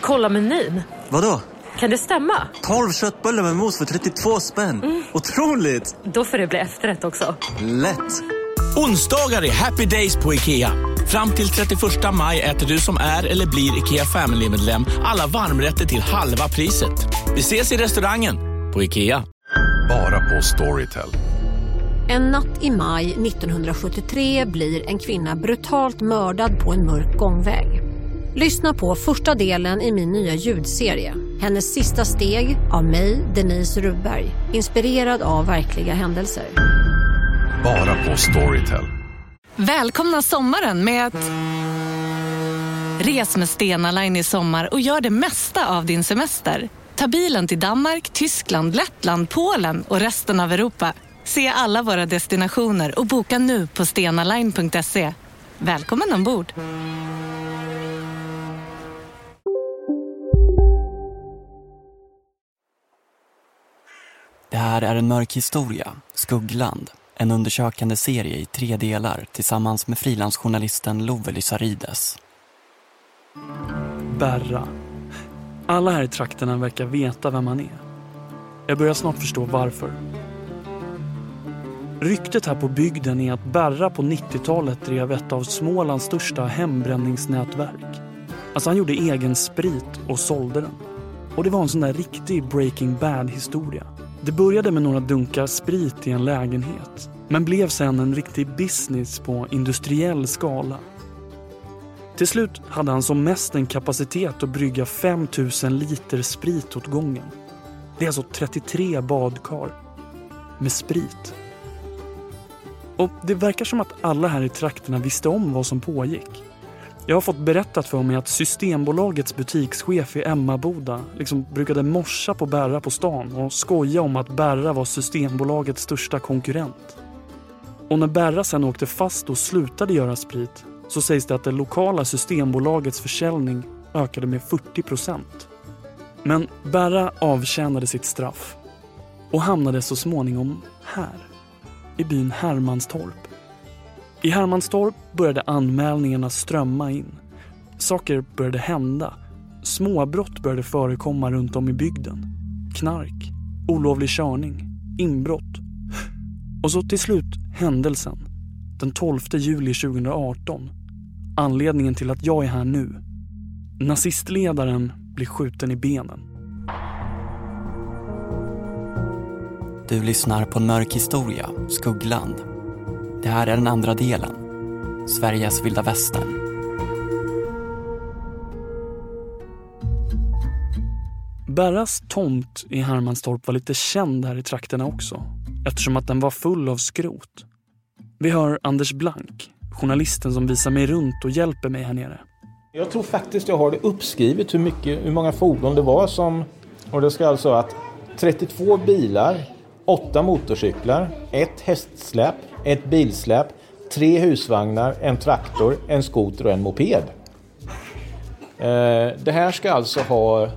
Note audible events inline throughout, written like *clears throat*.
Kolla menyn. Vadå? Kan det stämma? 12 köttbullar med mos för 32 spänn. Mm. Otroligt! Då får det bli efterrätt också. Lätt! Onsdagar är happy days på IKEA. Fram till 31 maj äter du som är eller blir IKEA Family-medlem alla varmrätter till halva priset. Vi ses i restaurangen på IKEA. Bara på Storytel. En natt i maj 1973 blir en kvinna brutalt mördad på en mörk gångväg. Lyssna på första delen i min nya ljudserie. Hennes sista steg av mig, Denise Rubberg. Inspirerad av verkliga händelser. Bara på Storytel. Välkomna sommaren med att... Res med Stena Line i sommar och gör det mesta av din semester. Ta bilen till Danmark, Tyskland, Lettland, Polen och resten av Europa. Se alla våra destinationer och boka nu på stenaline.se. Välkommen ombord! Det här är en mörk historia, Skuggland. En undersökande serie i tre delar tillsammans med frilansjournalisten Love Lysarides. Berra. Alla här i trakterna verkar veta vem han är. Jag börjar snart förstå varför. Ryktet här på bygden är att Berra på 90-talet drev ett av Smålands största hembränningsnätverk. Alltså han gjorde egen sprit och sålde den. Och det var en sån där riktig Breaking Bad-historia. Det började med några dunkar sprit i en lägenhet men blev sen en riktig business på industriell skala. Till slut hade han som mest en kapacitet att brygga 5000 liter sprit åt gången. Det är alltså 33 badkar med sprit. Och Det verkar som att alla här i trakterna visste om vad som pågick. Jag har fått berättat för mig att Systembolagets butikschef i Emmaboda liksom brukade morsa på Berra på stan och skoja om att Berra var Systembolagets största konkurrent. Och när Berra sen åkte fast och slutade göra sprit så sägs det att det lokala Systembolagets försäljning ökade med 40 procent. Men Berra avtjänade sitt straff och hamnade så småningom här, i byn Hermanstorp. I Hermanstorp började anmälningarna strömma in. Saker började hända. Småbrott började förekomma runt om i bygden. Knark, olovlig körning, inbrott. Och så till slut händelsen. Den 12 juli 2018. Anledningen till att jag är här nu. Nazistledaren blir skjuten i benen. Du lyssnar på en mörk historia, Skuggland det här är den andra delen. Sveriges vilda västern. Berras tomt i Hermanstorp var lite känd här i trakterna också eftersom att den var full av skrot. Vi hör Anders Blank, journalisten som visar mig runt och hjälper mig här nere. Jag tror faktiskt jag har det uppskrivet hur, mycket, hur många fordon det var som... Och det ska alltså att 32 bilar, 8 motorcyklar, ett hästsläp, ett bilsläp, tre husvagnar, en traktor, en skoter och en moped. Eh, det här ska alltså ha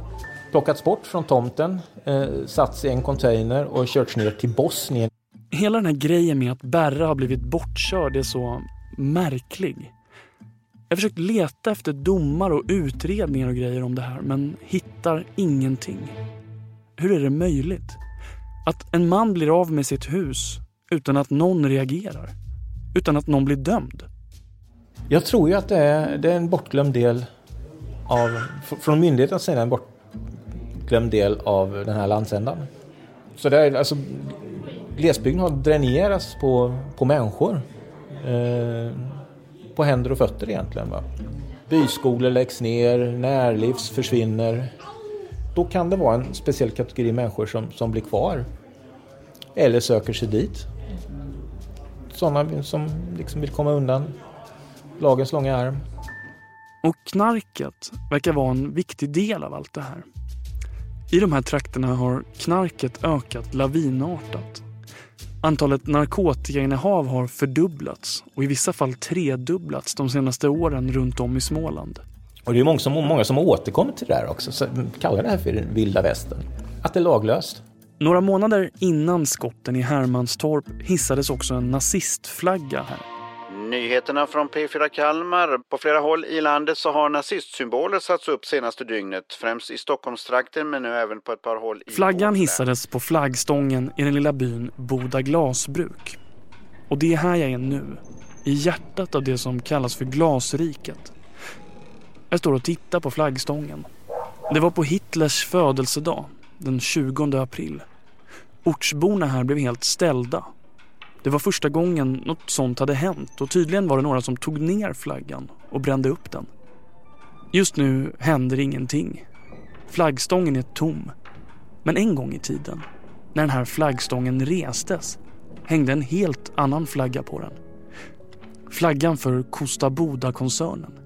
plockats bort från tomten, eh, satts i en container och körts ner till Bosnien. Hela den här grejen med att Berra har blivit bortkörd är så märklig. Jag har försökt leta efter domar och utredningar och grejer om det här men hittar ingenting. Hur är det möjligt? Att en man blir av med sitt hus utan att någon reagerar. Utan att någon blir dömd. Jag tror ju att det är, det är en bortglömd del av, från myndighetens sida, en bortglömd del av den här landsändan. Så det är, alltså, glesbygden har dränerats på, på människor. Eh, på händer och fötter egentligen. Va? Byskolor läggs ner, närlivs försvinner. Då kan det vara en speciell kategori människor som, som blir kvar. Eller söker sig dit sådana som liksom vill komma undan lagens långa arm. Och knarket verkar vara en viktig del av allt det här. I de här trakterna har knarket ökat lavinartat. Antalet narkotikainnehav har fördubblats och i vissa fall tredubblats de senaste åren runt om i Småland. Och det är många som, många som återkommer till det där också, så kallar det här för vilda västern. Att det är laglöst. Några månader innan skotten i Hermanstorp hissades också en nazistflagga här. Nyheterna från P4 Kalmar. På flera håll i landet så har nazistsymboler satts upp senaste dygnet. Främst i Stockholmstrakten men nu även på ett par håll i Flaggan hissades på flaggstången i den lilla byn Boda glasbruk. Och det är här jag är nu. I hjärtat av det som kallas för glasriket. Jag står och tittar på flaggstången. Det var på Hitlers födelsedag, den 20 april. Ortsborna här blev helt ställda. Det var första gången något sånt hade hänt och tydligen var det några som tog ner flaggan och brände upp den. Just nu händer ingenting. Flaggstången är tom. Men en gång i tiden, när den här flaggstången restes, hängde en helt annan flagga på den. Flaggan för Kosta Boda-koncernen.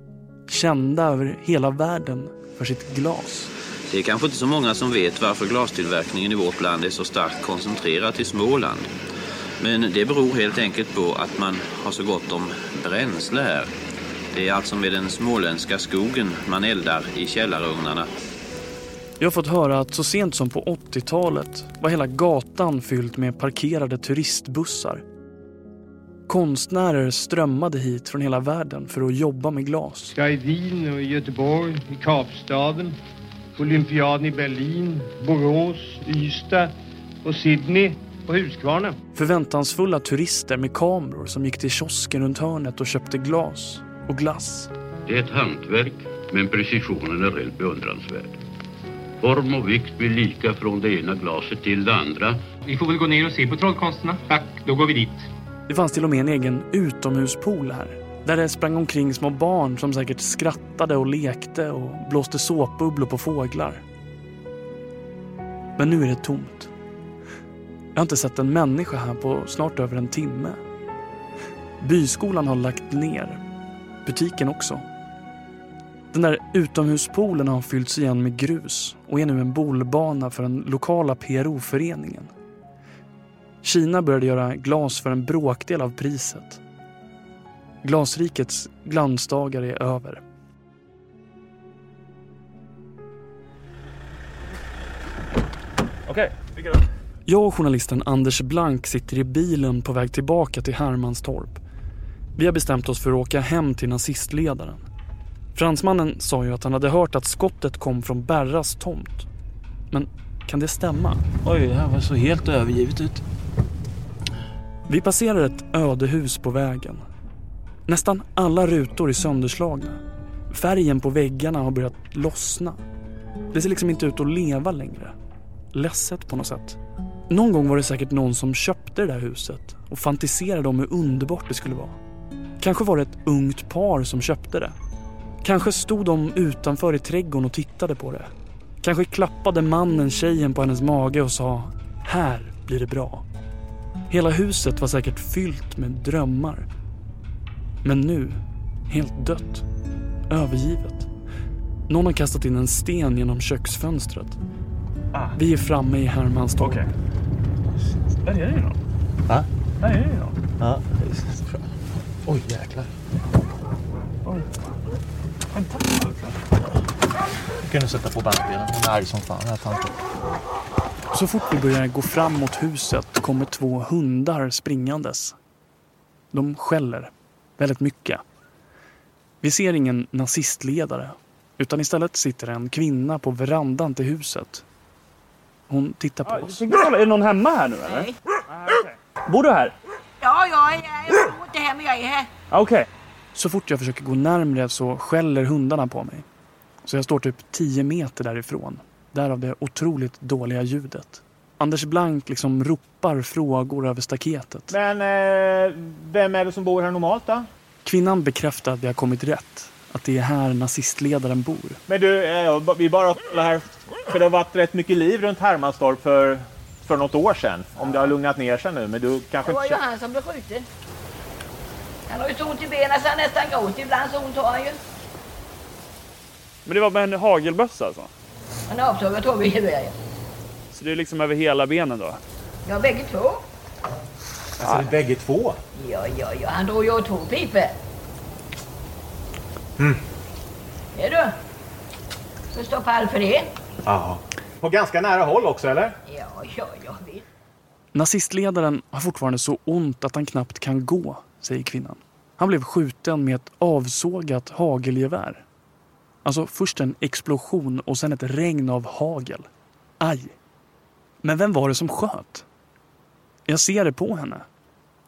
Kända över hela världen för sitt glas. Det är kanske inte så många som vet varför glastillverkningen i vårt land är så starkt koncentrerad till Småland. Men det beror helt enkelt på att man har så gott om bränsle här. Det är alltså med den småländska skogen man eldar i källarugnarna. Jag har fått höra att så sent som på 80-talet var hela gatan fylld med parkerade turistbussar. Konstnärer strömmade hit från hela världen för att jobba med glas. Ska i Wien och i Göteborg, i Kapstaden, Olympiaden i Berlin, Borås, Ystad och Sydney och Huskvarna. Förväntansfulla turister med kameror som gick till kiosken runt hörnet och köpte glas och glass. Det är ett hantverk, men precisionen är rent beundransvärd. Form och vikt blir lika från det ena glaset till det andra. Vi får väl gå ner och se på trollkonsterna. Tack, då går vi dit. Det fanns till och med en egen utomhuspool här. Där det sprang omkring små barn som säkert skrattade och lekte och blåste såpbubblor på fåglar. Men nu är det tomt. Jag har inte sett en människa här på snart över en timme. Byskolan har lagt ner. Butiken också. Den där utomhuspoolen har fyllts igen med grus och är nu en bolbana för den lokala PRO-föreningen. Kina började göra glas för en bråkdel av priset. Glasrikets glansdagar är över. Okej, vilka Jag och journalisten Anders Blank sitter i bilen på väg tillbaka till Hermanstorp. Vi har bestämt oss för att åka hem till nazistledaren. Fransmannen sa ju att han hade hört att skottet kom från Berras tomt. Men kan det stämma? Oj, det här var så helt övergivet ut. Vi passerar ett ödehus på vägen. Nästan alla rutor är sönderslagna. Färgen på väggarna har börjat lossna. Det ser liksom inte ut att leva längre. Ledset på något sätt. Någon gång var det säkert någon som köpte det där huset och fantiserade om hur underbart det skulle vara. Kanske var det ett ungt par som köpte det. Kanske stod de utanför i trädgården och tittade på det. Kanske klappade mannen tjejen på hennes mage och sa “Här blir det bra”. Hela huset var säkert fyllt med drömmar. Men nu, helt dött. Övergivet. Någon har kastat in en sten genom köksfönstret. Ah. Vi är framme i Hermanstorp. Okej. Där är det ju någon. Va? Där är det ju någon. Ja. Oj, jäklar. Oj. Vänta. Du kunde sätta på bandspelaren. Hon är arg som fan, den här tanten. Så fort vi börjar gå fram mot huset kommer två hundar springandes. De skäller väldigt mycket. Vi ser ingen nazistledare utan istället sitter en kvinna på verandan till huset. Hon tittar på oss. Är det någon hemma här nu eller? Nej. Bor du här? Ja, jag är, jag bor inte här men jag är här. Ah, Okej. Så fort jag försöker gå närmre så skäller hundarna på mig. Så jag står typ 10 meter därifrån. Därav det otroligt dåliga ljudet. Anders Blank liksom ropar frågor över staketet. Men eh, vem är det som bor här normalt då? Kvinnan bekräftar att vi har kommit rätt. Att det är här nazistledaren bor. Men du, eh, vi bara här. För det har varit rätt mycket liv runt Hermanstorp för, för något år sedan. Om det har lugnat ner sig nu. Men du kanske Det var ju han som blev skjuten. Han har ju så ont i benen så han nästan gråter. Ibland så ont har han ju. Men det var med en hagelbössa alltså? Han har avtagit tåggeväret. Så det är liksom över hela benen då? Ja, bägge två. Alltså, det är bägge två? Ja, ja, ja. Han drog ju två pipor. Mm. Är du? Så står pall för det. Ja. På ganska nära håll också, eller? Ja, ja, ja, visst. Nazistledaren har fortfarande så ont att han knappt kan gå, säger kvinnan. Han blev skjuten med ett avsågat hagelgevär. Alltså först en explosion och sen ett regn av hagel. Aj! Men vem var det som sköt? Jag ser det på henne.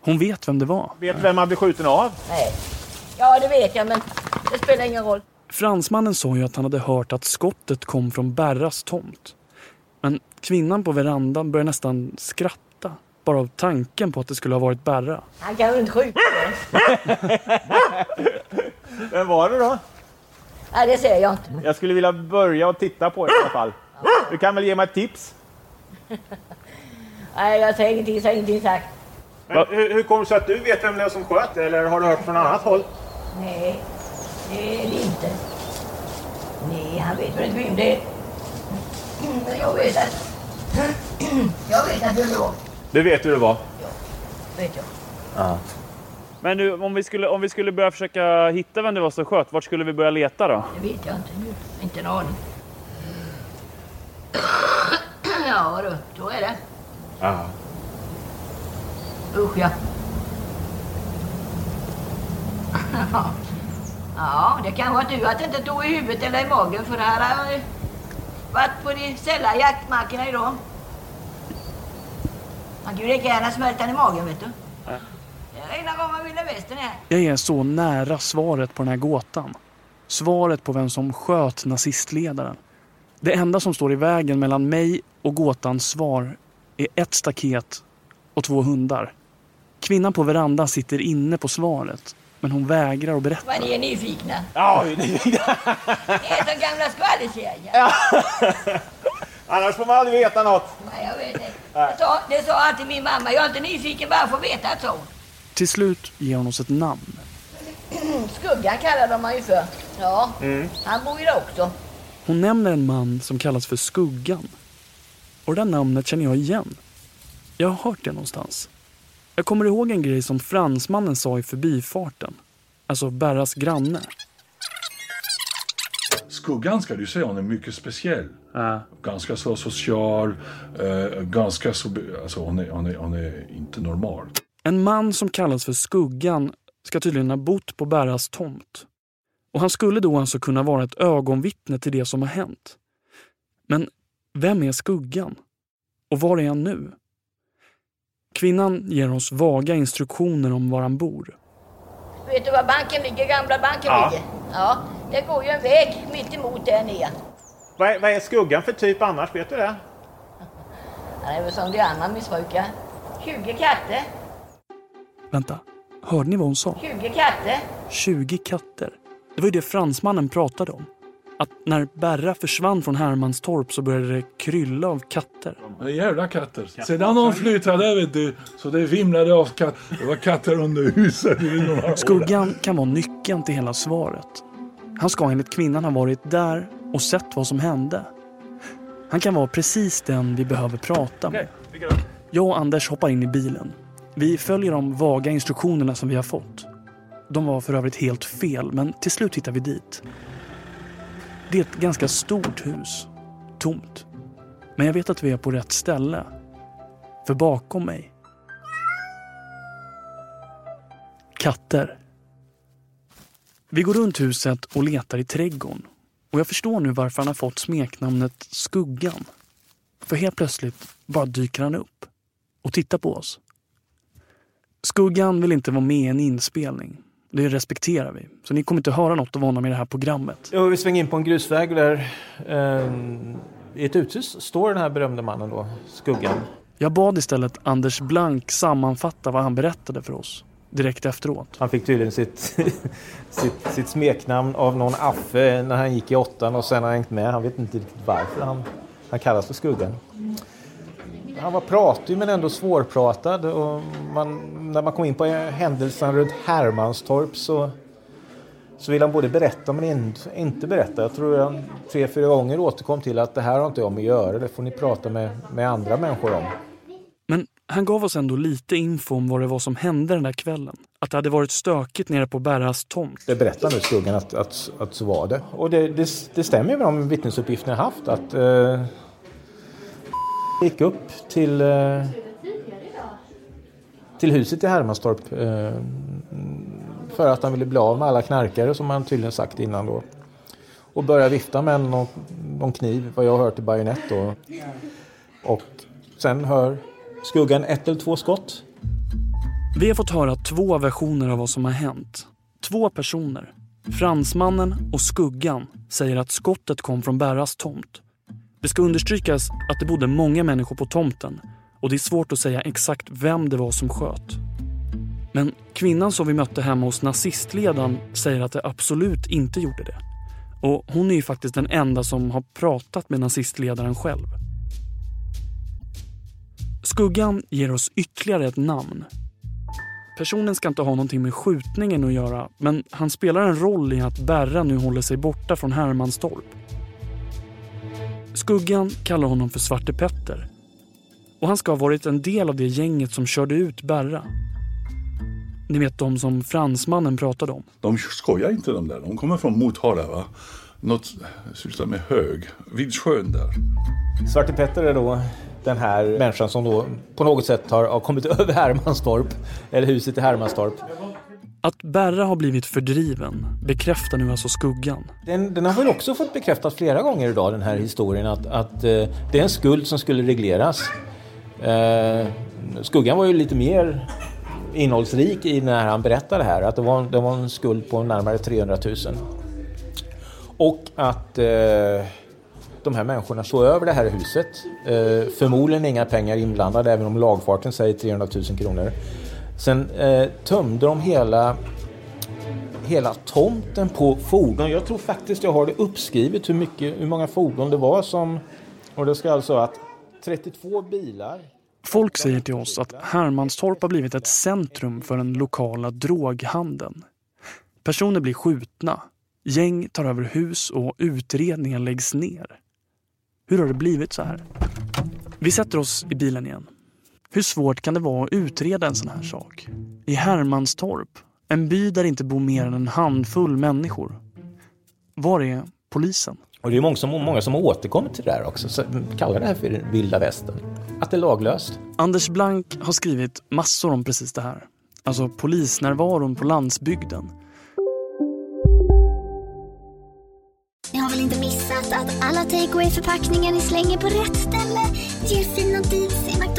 Hon vet vem det var. Vet vem man blir skjuten av? Nej. Ja, det vet jag, men det spelar ingen roll. Fransmannen sa ju att han hade hört att skottet kom från Berras tomt. Men kvinnan på verandan började nästan skratta. Bara av tanken på att det skulle ha varit Berra. Han kan ju inte skjuta *laughs* Vem var det då? Nej, det säger jag inte. Jag skulle vilja börja och titta på det i alla fall. Du kan väl ge mig ett tips? *laughs* Nej, jag säger ingenting, jag säger ingenting sagt. Men hur, hur kommer det sig att du vet vem det är som sköt eller har du hört från annat håll? Nej, det är det inte. Nej, han vet väl inte vem det är. Men jag vet att... *clears throat* Jag vet att det är bra. Du vet hur det var? Vet jag. Ja. Men nu, om vi, skulle, om vi skulle börja försöka hitta vem det var som sköt, vart skulle vi börja leta då? Det vet jag inte nu. Inte en aning. Ja du, då är det. Ja. Usch ja. Ja, det kan vara du att det inte tog i huvudet eller i magen för det här har ju varit på de sälla jaktmarkerna idag. Man kan ju lika gärna smälta den i magen vet du. Det är ena gången vilda västern här. Jag är så nära svaret på den här gåtan. Svaret på vem som sköt nazistledaren. Det enda som står i vägen mellan mig och gåtans svar är ett staket och två hundar. Kvinnan på verandan sitter inne på svaret, men hon vägrar att berätta. Vad ni är nyfikna. Ja, vi är nyfikna. Det är som gamla skvallerserier. Annars får man aldrig veta något. Nej, jag vet det. Det sa, det sa alltid min mamma. Jag är inte nyfiken bara för att veta att så. Till slut ger hon oss ett namn. Skuggan kallar de mig för. Ja, Mm. han bor ju där också. Hon nämner en man som kallas för Skuggan. Och det där namnet känner jag igen. Jag har hört det någonstans. Jag kommer ihåg en grej som fransmannen sa i förbifarten. Alltså Berras granne. Skuggan ska du säga, hon är mycket speciell. Ganska så social, eh, ganska så... Alltså hon är, hon, är, hon är inte normal. En man som kallas för Skuggan ska tydligen ha bott på Berras tomt. Och han skulle då alltså kunna vara ett ögonvittne till det som har hänt. Men vem är Skuggan? Och var är han nu? Kvinnan ger oss vaga instruktioner om var han bor. Vet du var banken ligger? Gamla banken Ja. ligger? Ja, det går ju en väg mitt emot där nere. Vad är, vad är skuggan för typ annars? Vet du det? Han är väl som de andra missbrukare. 20 katter. Vänta, hörde ni vad hon sa? 20 katter. 20 katter. Det var ju det fransmannen pratade om. Att när Berra försvann från Hermanstorp så började det krylla av katter. Jävla katter. Sedan de flyttade vet du, så det vimlade av katter. Det var katter under huset. Skuggan kan vara nyckeln till hela svaret. Han ska enligt kvinnan ha varit där och sett vad som hände. Han kan vara precis den vi behöver prata med. Jag och Anders hoppar in i bilen. Vi följer de vaga instruktionerna som vi har fått. De var för övrigt helt fel, men till slut hittar vi dit. Det är ett ganska stort hus. Tomt. Men jag vet att vi är på rätt ställe. För bakom mig Katter. Vi går runt huset och letar i trädgården. Och jag förstår nu varför han har fått smeknamnet Skuggan. För helt plötsligt bara dyker han upp och tittar på oss. Skuggan vill inte vara med i en inspelning. Det respekterar vi. Så ni kommer inte höra något av honom i det här programmet. Jo, vi svänger in på en grusväg där eh, i ett uthus står den här berömde mannen då, Skuggan. Jag bad istället Anders Blank sammanfatta vad han berättade för oss direkt efteråt. Han fick tydligen sitt, *laughs* sitt, sitt smeknamn av någon affe när han gick i åttan och sen har han hängt med. Han vet inte riktigt varför han, han kallas för Skuggan. Han var pratig men ändå svårpratad och man, när man kom in på händelsen runt Hermanstorp så, så ville han både berätta men in, inte berätta. Jag tror han tre, fyra gånger återkom till att det här har inte jag med att göra, det får ni prata med, med andra människor om. Men han gav oss ändå lite info om vad det var som hände den där kvällen. Att det hade varit stökigt nere på Berras tomt. Det berättar nu Skuggan att, att, att så var det. Och det, det, det stämmer med de vittnesuppgifter jag haft att eh, gick upp till, eh, till huset i Hermanstorp eh, för att han ville bli av med alla knarkare som han tydligen sagt innan då. Och började vifta med någon, någon kniv, vad jag har hört i bajonett då. Och sen hör skuggan ett eller två skott. Vi har fått höra två versioner av vad som har hänt. Två personer, fransmannen och skuggan, säger att skottet kom från Berras tomt. Det ska understrykas att det bodde många människor på tomten och det är svårt att säga exakt vem det var som sköt. Men kvinnan som vi mötte hemma hos nazistledaren säger att det absolut inte gjorde det. Och hon är ju faktiskt den enda som har pratat med nazistledaren själv. Skuggan ger oss ytterligare ett namn. Personen ska inte ha någonting med skjutningen att göra men han spelar en roll i att Berra nu håller sig borta från Hermanstorp. Skuggan kallar honom för Svarte Petter. Och han ska ha varit en del av det gänget som körde ut Berra. Ni vet de som fransmannen pratade om. De skojar inte de där. De kommer från Motala va. Något sysslar med hög. Vid sjön där. Svarte Petter är då den här människan som då på något sätt har, har kommit *laughs* över Hermanstorp. Eller huset i Hermanstorp. Att Berra har blivit fördriven bekräftar nu alltså skuggan. Den, den har väl också fått bekräftat flera gånger idag den här historien att, att eh, det är en skuld som skulle regleras. Eh, skuggan var ju lite mer innehållsrik i när han berättade det här. Att det var, det var en skuld på närmare 300 000. Och att eh, de här människorna såg över det här huset. Eh, förmodligen inga pengar inblandade även om lagfarten säger 300 000 kronor. Sen eh, tömde de hela, hela tomten på fordon. Jag tror faktiskt jag har det uppskrivet hur, mycket, hur många fordon det var som... Och det ska alltså att 32 bilar. Folk säger till oss att Hermanstorp har blivit ett centrum för den lokala droghandeln. Personer blir skjutna, gäng tar över hus och utredningen läggs ner. Hur har det blivit så här? Vi sätter oss i bilen igen. Hur svårt kan det vara att utreda en sån här sak? I Hermanstorp, en by där inte bor mer än en handfull människor. Var är polisen? Och det är många som, många som återkommer till det där också, så kallar det här för vilda västern. Att det är laglöst. Anders Blank har skrivit massor om precis det här. Alltså polisnärvaron på landsbygden. Ni har väl inte missat att alla takeaway förpackningar ni slänger på rätt ställe ger fina deals i McDonalds.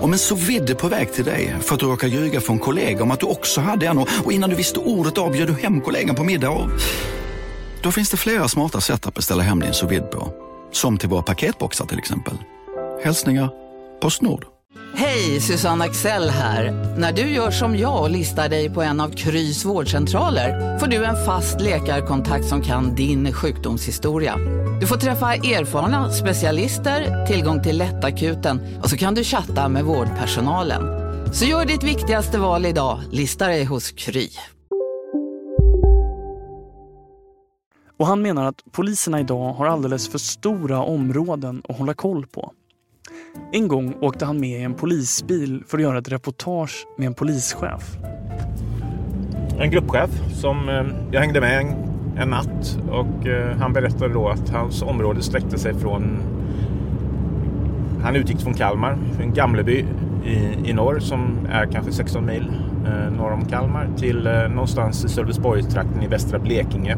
Om en så vidde på väg till dig för att du råkar ljuga från kollega om att du också hade en och innan du visste ordet av du hem kollegan på middag och... Då finns det flera smarta sätt att beställa hem din sous på. Som till våra paketboxar till exempel. Hälsningar Postnord. Hej, Susanne Axel här. När du gör som jag och listar dig på en av Krys vårdcentraler får du en fast läkarkontakt som kan din sjukdomshistoria. Du får träffa erfarna specialister, tillgång till lättakuten och så kan du chatta med vårdpersonalen. Så gör ditt viktigaste val idag, lista dig hos Kry. Och han menar att poliserna idag har alldeles för stora områden att hålla koll på. En gång åkte han med i en polisbil för att göra ett reportage med en polischef. En gruppchef som eh, jag hängde med en, natt och eh, han berättade då att hans område sträckte sig från han utgick från Kalmar, en Gamleby i, i norr som är kanske 16 mil eh, norr om Kalmar till eh, någonstans i Sölvesborgstrakten i västra Blekinge.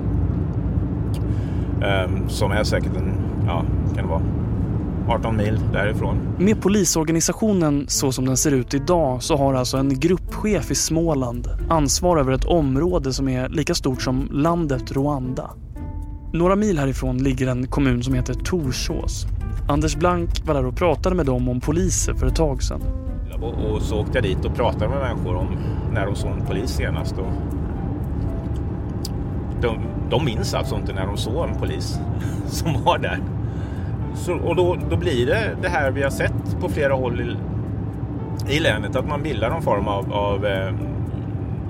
Eh, som är säkert en, ja, kan det vara 18 mil därifrån. Med polisorganisationen så som den ser ut idag så har alltså en gruppchef i Småland ansvar över ett område som är lika stort som landet Rwanda. Några mil härifrån ligger en kommun som heter Torsås. Anders Blank var där och pratade med dem om poliser för ett tag sedan. Och så åkte jag dit och pratade med människor om när de såg en polis senast. Och de, de minns alltså inte när de såg en polis *laughs* som var där. Så, och då, då blir det det här vi har sett på flera håll i, i länet, att man bildar någon form av, av eh,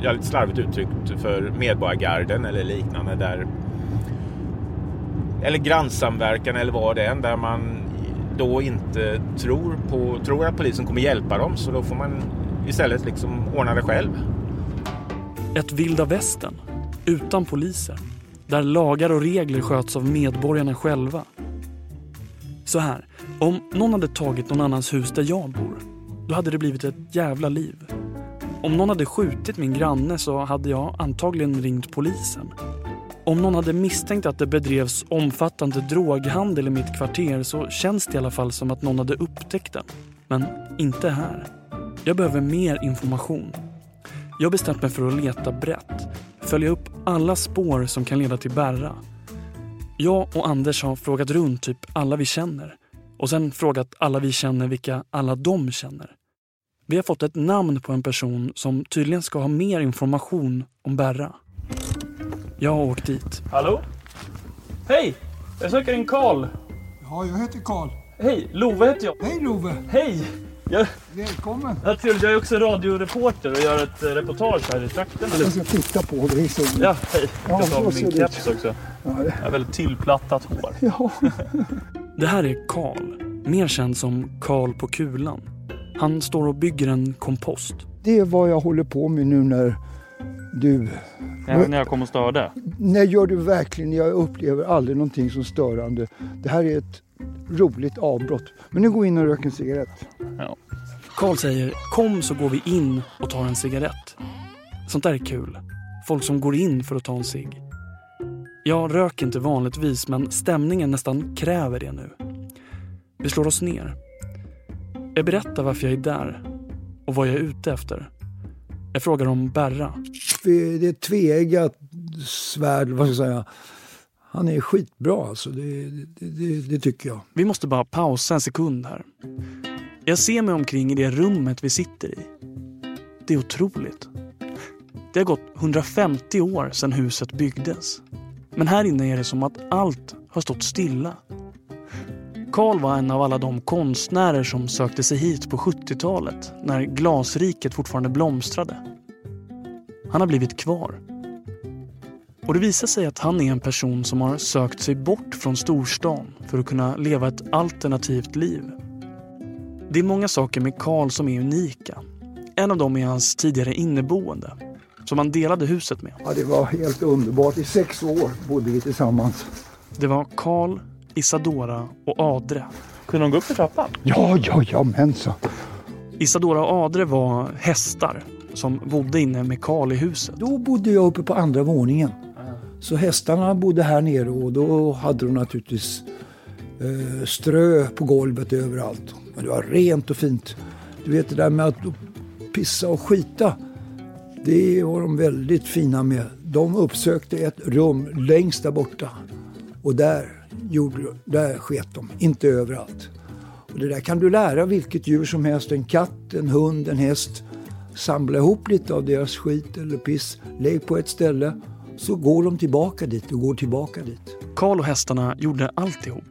ja, lite slarvigt uttryckt för medborgargarden eller liknande där eller grannsamverkan eller vad det är, där man då inte tror, på, tror att polisen kommer hjälpa dem. Så då får man istället liksom ordna det själv. Ett vilda västern utan poliser. Där lagar och regler sköts av medborgarna själva. Så här, om någon hade tagit någon annans hus där jag bor, då hade det blivit ett jävla liv. Om någon hade skjutit min granne så hade jag antagligen ringt polisen. Om någon hade misstänkt att det bedrevs omfattande droghandel i mitt kvarter så känns det i alla fall som att någon hade upptäckt den. Men inte här. Jag behöver mer information. Jag har bestämt mig för att leta brett. Följa upp alla spår som kan leda till Berra. Jag och Anders har frågat runt typ alla vi känner. Och sen frågat alla vi känner vilka alla de känner. Vi har fått ett namn på en person som tydligen ska ha mer information om Berra. Jag har åkt dit. Hallå? Hej! Jag söker en Karl. Ja, jag heter Karl. Hej, Love heter jag. Hej Love! Hej! Jag, Välkommen! ja, trevligt. jag är också radioreporter och gör ett eh, reportage här i trakten. Jag ska titta på dig så. Ja, hej. Ja, Jag tar så av ser min keps också. Ja, det- Jag har väldigt tillplattat hår. Ja. *laughs* Det här är Karl, mer känd som Karl på kulan. Han står och bygger en kompost. Det är vad jag håller på med nu när du... Ja, när jag kom och störde. När gör du verkligen? Jag upplever aldrig någonting som störande. Det här är ett roligt avbrott. Men nu går vi in och röker en cigarett. Ja. Karl säger kom så går vi in och tar en cigarett. Sånt där är kul. Folk som går in för att ta en cigg. Jag röker inte vanligtvis men stämningen nästan kräver det nu. Vi slår oss ner. Jag berättar varför jag är där och vad jag är ute efter. Jag frågar om Berra. Det är ett tveeggat svärd, vad ska jag säga. Han är skitbra alltså, det, det, det, det tycker jag. Vi måste bara pausa en sekund här. Jag ser mig omkring i det rummet vi sitter i. Det är otroligt. Det har gått 150 år sedan huset byggdes. Men här inne är det som att allt har stått stilla. Karl var en av alla de konstnärer som sökte sig hit på 70-talet när glasriket fortfarande blomstrade. Han har blivit kvar. Och det visar sig att han är en person som har sökt sig bort från storstan för att kunna leva ett alternativt liv. Det är många saker med Karl som är unika. En av dem är hans tidigare inneboende, som han delade huset med. Ja, det var helt underbart. I sex år bodde vi tillsammans. Det var Karl, Isadora och Adre. Kunde de gå upp för trappan? Ja, ja, ja, mensa. Isadora och Adre var hästar som bodde inne med Karl i huset. Då bodde jag uppe på andra våningen. Så hästarna bodde här nere och då hade de naturligtvis eh, strö på golvet överallt. Men det var rent och fint. Du vet det där med att pissa och skita. Det var de väldigt fina med. De uppsökte ett rum längst där borta. Och där, gjorde, där sket de, inte överallt. Och det där kan du lära vilket djur som helst. En katt, en hund, en häst. Samla ihop lite av deras skit eller piss. Lägg på ett ställe. Så går de tillbaka dit och går tillbaka dit. Karl och hästarna gjorde alltihop.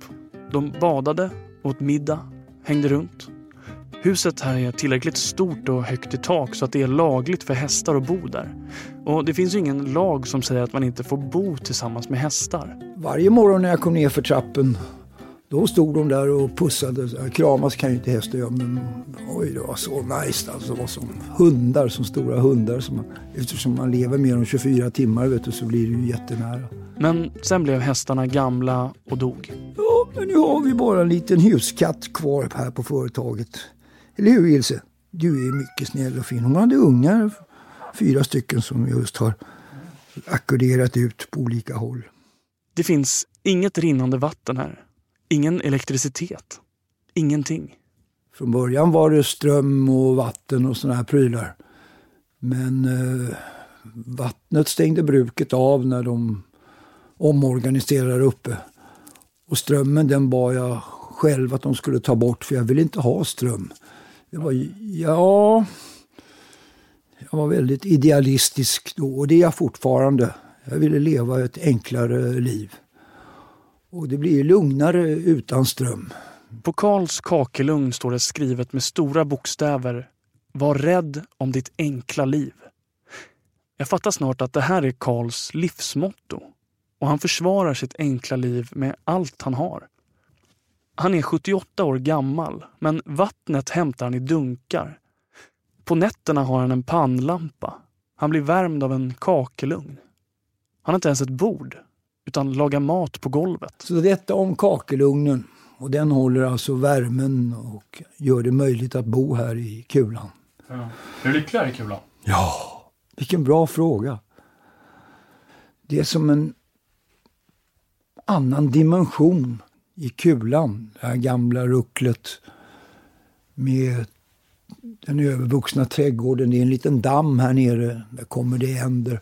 De badade, åt middag, hängde runt. Huset här är tillräckligt stort och högt i tak så att det är lagligt för hästar att bo där. Och det finns ju ingen lag som säger att man inte får bo tillsammans med hästar. Varje morgon när jag kom ner för trappen då stod de där och pussade. Kramas kan ju inte hästar göra men oj det var så nice alltså. Det var som hundar, som stora hundar. Som man, eftersom man lever mer än 24 timmar vet du, så blir det ju jättenära. Men sen blev hästarna gamla och dog. Ja, men nu har vi bara en liten huskatt kvar här på företaget. Eller hur Ilse? Du är mycket snäll och fin. Hon hade ungar, fyra stycken som just har ackorderat ut på olika håll. Det finns inget rinnande vatten här. Ingen elektricitet. Ingenting. Från början var det ström och vatten och sådana här prylar. Men eh, vattnet stängde bruket av när de omorganiserade uppe. Och strömmen den bad jag själv att de skulle ta bort för jag ville inte ha ström. Det var, ja, jag var väldigt idealistisk då och det är jag fortfarande. Jag ville leva ett enklare liv. Och det blir lugnare utan ström. På Karls kakelugn står det skrivet med stora bokstäver Var rädd om ditt enkla liv. Jag fattar snart att det här är Karls livsmotto. och han försvarar sitt enkla liv med allt han har. Han är 78 år gammal, men vattnet hämtar han i dunkar. På nätterna har han en pannlampa. Han blir värmd av en kakelugn. Han har inte ens ett bord, utan lagar mat på golvet. Så detta om kakelugnen. Och den håller alltså värmen och gör det möjligt att bo här i Kulan. Ja. Är du lycklig här i Kulan? Ja, vilken bra fråga. Det är som en annan dimension i Kulan. Det här gamla rucklet med den övervuxna trädgården. Det är en liten damm här nere. Där kommer det änder.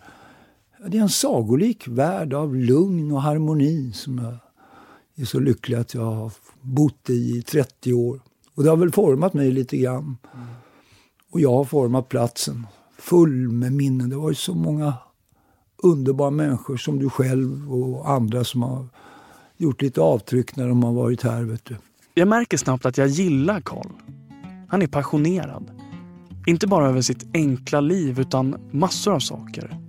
Det är en sagolik värld av lugn och harmoni som jag är så lycklig att jag har bott i i 30 år. Och det har väl format mig lite grann. Mm. Och jag har format platsen. Full med minnen. Det var ju så många underbara människor som du själv och andra som har gjort lite avtryck när de har varit här. Vet du. Jag märker snabbt att jag gillar Karl. Han är passionerad. Inte bara över sitt enkla liv utan massor av saker.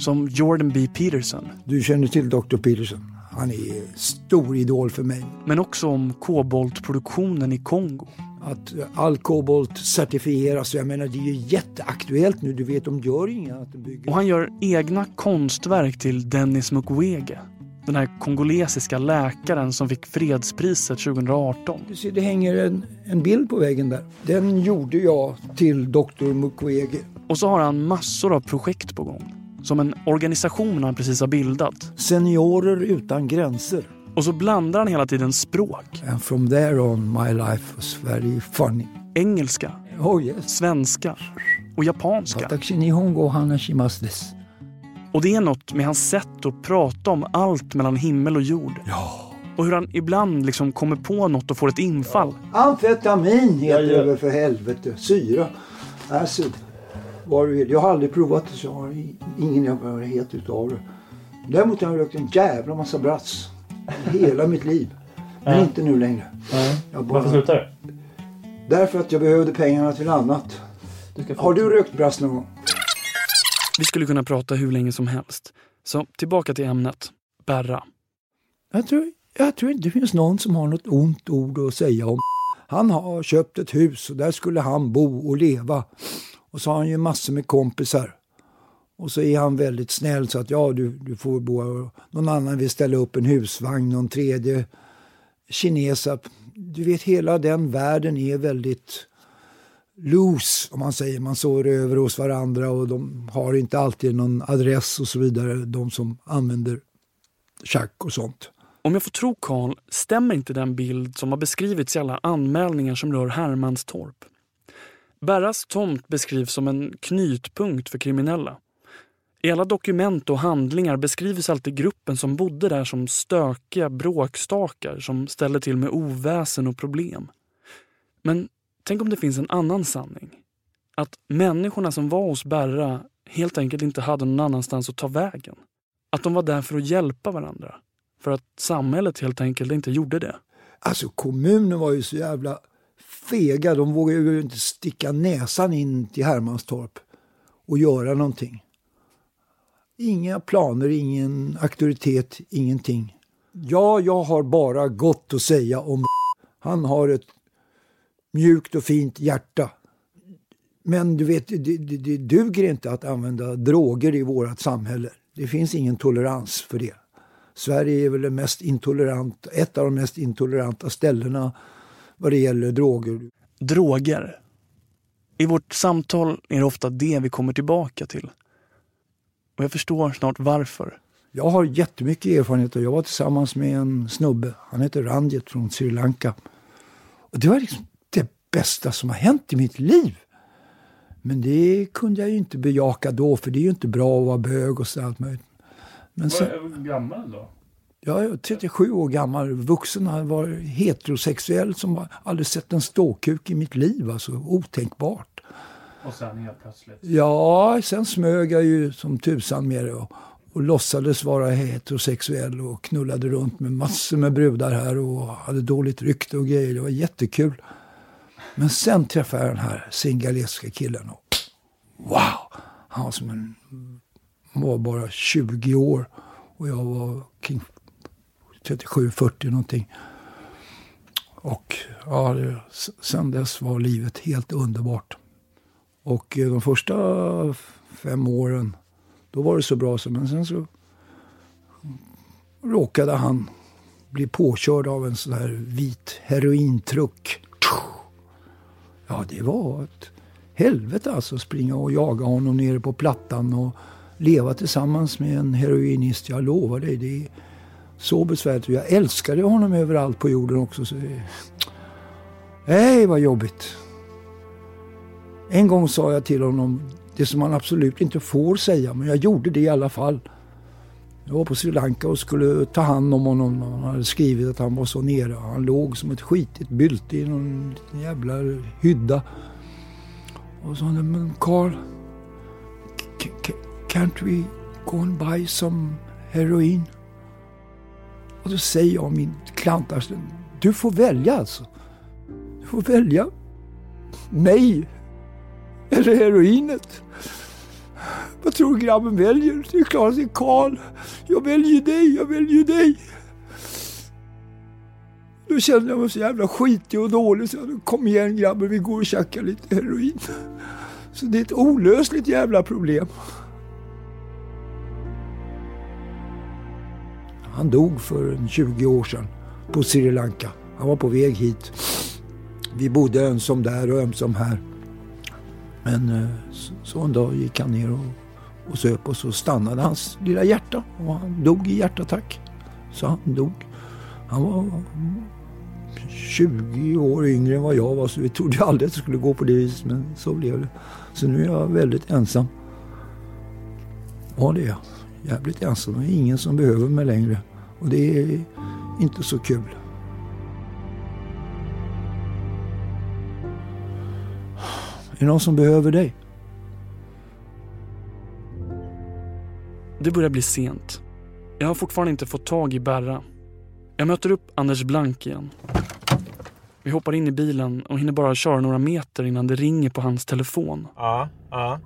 Som Jordan B. Peterson. Du känner till Dr. Peterson? Han är stor idol för mig. Men också om koboltproduktionen i Kongo. Att all kobolt certifieras. Jag menar, det är ju jätteaktuellt nu. Du vet, de gör inga att bygger. Och han gör egna konstverk till Dennis Mukwege. Den här kongolesiska läkaren som fick fredspriset 2018. Du ser, det hänger en, en bild på väggen där. Den gjorde jag till Dr. Mukwege. Och så har han massor av projekt på gång. Som en organisation han precis har bildat. Seniorer utan gränser. Och så blandar han hela tiden språk. And from there on my life was very funny. Engelska, oh, yes. svenska och japanska. Och det är något med hans sätt att prata om allt mellan himmel och jord. Ja. Och hur han ibland liksom kommer på något och får ett infall. Amfetamin heter det för helvete. Syra. Acid. Vad du vill. Jag har aldrig provat det så jag har ingen erfarenhet utav det. Däremot har jag rökt en jävla massa brass. Hela mitt liv. Men Ja. inte nu längre. Jag bara- Varför slutar du? Därför att jag behövde pengarna till annat. Har du rökt brass någon gång? Vi skulle kunna prata hur länge som helst. Så tillbaka till ämnet. Berra. Jag tror, jag tror inte det finns någon som har något ont ord att säga om. Han har köpt ett hus och där skulle han bo och leva. Och så har han ju massor med kompisar. Och så är han väldigt snäll så att ja, du, du får bo här. Någon annan vill ställa upp en husvagn, någon tredje kineser. Du vet, hela den världen är väldigt loose, om man säger. Man sover över hos varandra och de har inte alltid någon adress och så vidare, de som använder schack och sånt. Om jag får tro Karl stämmer inte den bild som har beskrivits i alla anmälningar som rör Hermanstorp. Berras tomt beskrivs som en knytpunkt för kriminella. I alla dokument och handlingar beskrivs alltid gruppen som bodde där som stökiga bråkstakar som ställde till med oväsen och problem. Men tänk om det finns en annan sanning. Att människorna som var hos Berra helt enkelt inte hade någon annanstans att ta vägen. Att de var där för att hjälpa varandra. För att samhället helt enkelt inte gjorde det. Alltså kommunen var ju så jävla fega. De vågar ju inte sticka näsan in till Hermanstorp och göra någonting. Inga planer, ingen auktoritet, ingenting. Ja, jag har bara gott att säga om *laughs* Han har ett mjukt och fint hjärta. Men du vet, det, det, det duger inte att använda droger i vårt samhälle. Det finns ingen tolerans för det. Sverige är väl det mest intolerant, ett av de mest intoleranta ställena vad det gäller droger. Droger. I vårt samtal är det ofta det vi kommer tillbaka till. Och jag förstår snart varför. Jag har jättemycket erfarenhet och jag var tillsammans med en snubbe. Han heter Ranjit från Sri Lanka. Och det var liksom det bästa som har hänt i mitt liv. Men det kunde jag ju inte bejaka då, för det är ju inte bra att vara bög och så allt möjligt. Men sen, Vad är gammal då? Jag är 37 år gammal, vuxen, han var heterosexuell som aldrig sett en ståkuk i mitt liv. Alltså otänkbart. Och sen helt plötsligt. Ja, sen smög jag ju som tusan med det och, och låtsades vara heterosexuell och knullade runt med massor med brudar här och hade dåligt rykte och grejer. Det var jättekul. Men sen träffade jag den här singaleska killen och wow! Han var som en, var bara 20 år Och jag var kring 37-40 någonting. Och ja, sen dess var livet helt underbart. Och eh, de första fem åren, då var det så bra. Men sen så råkade han bli påkörd av en sån här vit herointruck. Ja, det var ett helvete alltså. att Springa och jaga honom nere på plattan och leva tillsammans med en heroinist. Jag lovar dig, det är så besvärligt. Jag älskade honom överallt på jorden också. Så. Nej, vad jobbigt. En gång sa jag till honom det som man absolut inte får säga, men jag gjorde det i alla fall. Jag var på Sri Lanka och skulle ta hand om honom. Han hade skrivit att han var så nere. Han låg som ett skitigt bylte i någon jävla hydda. Och så sa han, men Carl, can't we go and buy some heroin? Och då säger jag min klantarsle, du får välja alltså. Du får välja mig eller heroinet. Vad tror du grabben väljer? Det är klart det är Karl. Jag väljer dig, jag väljer dig. Då kände jag mig så jävla skitig och dålig så jag kom igen grabben, vi går och käkar lite heroin. Så det är ett olösligt jävla problem. Han dog för 20 år sedan på Sri Lanka. Han var på väg hit. Vi bodde ömsom där och ömsom här. Men eh, så en dag gick han ner och, och söp och så stannade hans lilla hjärta och han dog i hjärtattack. Så han dog. Han var 20 år yngre än vad jag var så vi trodde aldrig att det skulle gå på det viset men så blev det. Så nu är jag väldigt ensam. Ja det är jag. Jävligt ensam. Det är ingen som behöver mig längre. Och det är inte så kul. Är det någon som behöver dig? Det börjar bli sent. Jag har fortfarande inte fått tag i Berra. Jag möter upp Anders Blank igen. Vi hoppar in i bilen och hinner bara köra några meter innan det ringer på hans telefon. Ja, ja.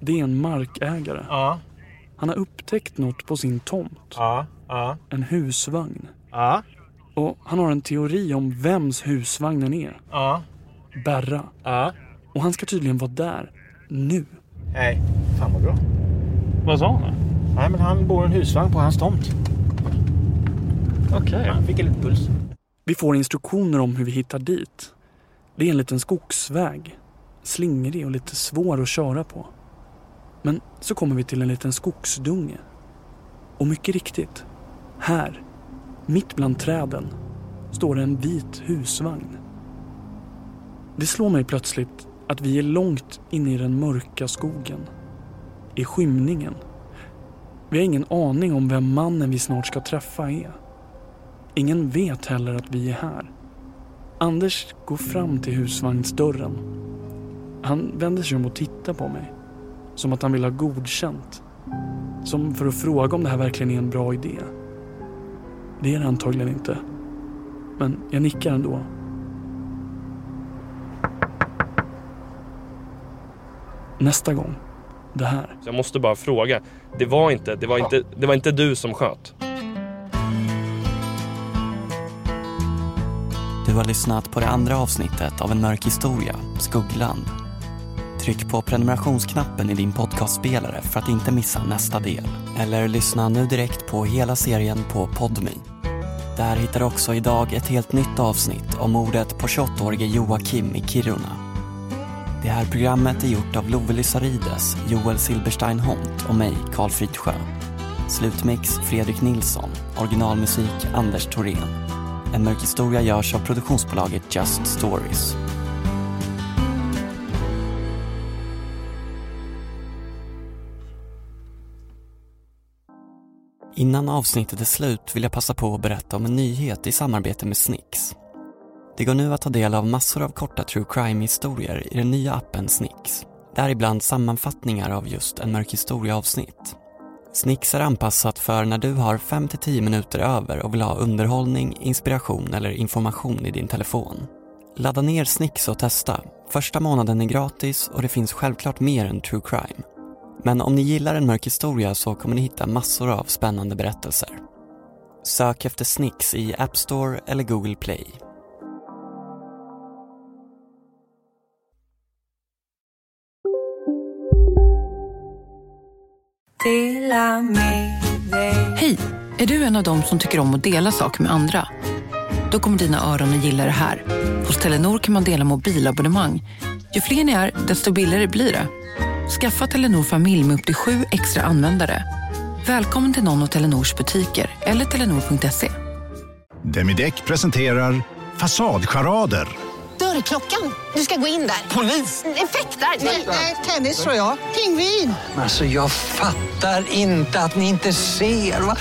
Det är en markägare. Ja. Han har upptäckt något på sin tomt. Ja, ja. En husvagn. Ja. Och han har en teori om vems husvagnen är. Ja. Berra. Ja. Och han ska tydligen vara där. Nu. Nej, fan vad bra. Vad sa han? Nej, men han bor i en husvagn på hans tomt. Okej. Okay. Han fick en liten puls. Vi får instruktioner om hur vi hittar dit. Det är en liten skogsväg. Slingrig och lite svår att köra på. Men så kommer vi till en liten skogsdunge. Och mycket riktigt, här, mitt bland träden, står en vit husvagn. Det slår mig plötsligt att vi är långt inne i den mörka skogen. I skymningen. Vi har ingen aning om vem mannen vi snart ska träffa är. Ingen vet heller att vi är här. Anders går fram till husvagnsdörren. Han vänder sig om och tittar på mig. Som att han vill ha godkänt. Som för att fråga om det här verkligen är en bra idé. Det är det antagligen inte. Men jag nickar ändå. Nästa gång. Det här. Jag måste bara fråga. Det var inte, det var inte, det var inte du som sköt? Du har lyssnat på det andra avsnittet av En mörk historia, Skuggland. Tryck på prenumerationsknappen i din podcastspelare för att inte missa nästa del. Eller lyssna nu direkt på hela serien på Podme. Där hittar du också idag ett helt nytt avsnitt om mordet på 28-årige Joakim i Kiruna. Det här programmet är gjort av Love Lysarides, Joel Silberstein Hont och mig, Karl Fridsjö. Slutmix Fredrik Nilsson, originalmusik Anders Thorén. En mörk historia görs av produktionsbolaget Just Stories. Innan avsnittet är slut vill jag passa på att berätta om en nyhet i samarbete med Snix. Det går nu att ta del av massor av korta true crime-historier i den nya appen Snix. Däribland sammanfattningar av just en mörk historia-avsnitt. Snix är anpassat för när du har 5-10 minuter över och vill ha underhållning, inspiration eller information i din telefon. Ladda ner Snix och testa. Första månaden är gratis och det finns självklart mer än true crime. Men om ni gillar en mörk historia så kommer ni hitta massor av spännande berättelser. Sök efter Snicks i App Store eller Google Play. Hej! Är du en av dem som tycker om att dela saker med andra? Då kommer dina öron att gilla det här. Hos Telenor kan man dela mobilabonnemang. Ju fler ni är, desto billigare blir det. Skaffa Telenor familj med upp till sju extra användare. Välkommen till någon av Telenors butiker eller telenor.se. Demideck presenterar Fasadcharader. Dörrklockan. Du ska gå in där. Polis? Effektar? Nej, tennis tror jag. Pingvin. Alltså jag fattar inte att ni inte ser. Va?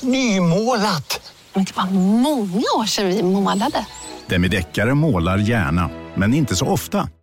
Nymålat! Men det var många år sedan vi målade. Demideckare målar gärna, men inte så ofta.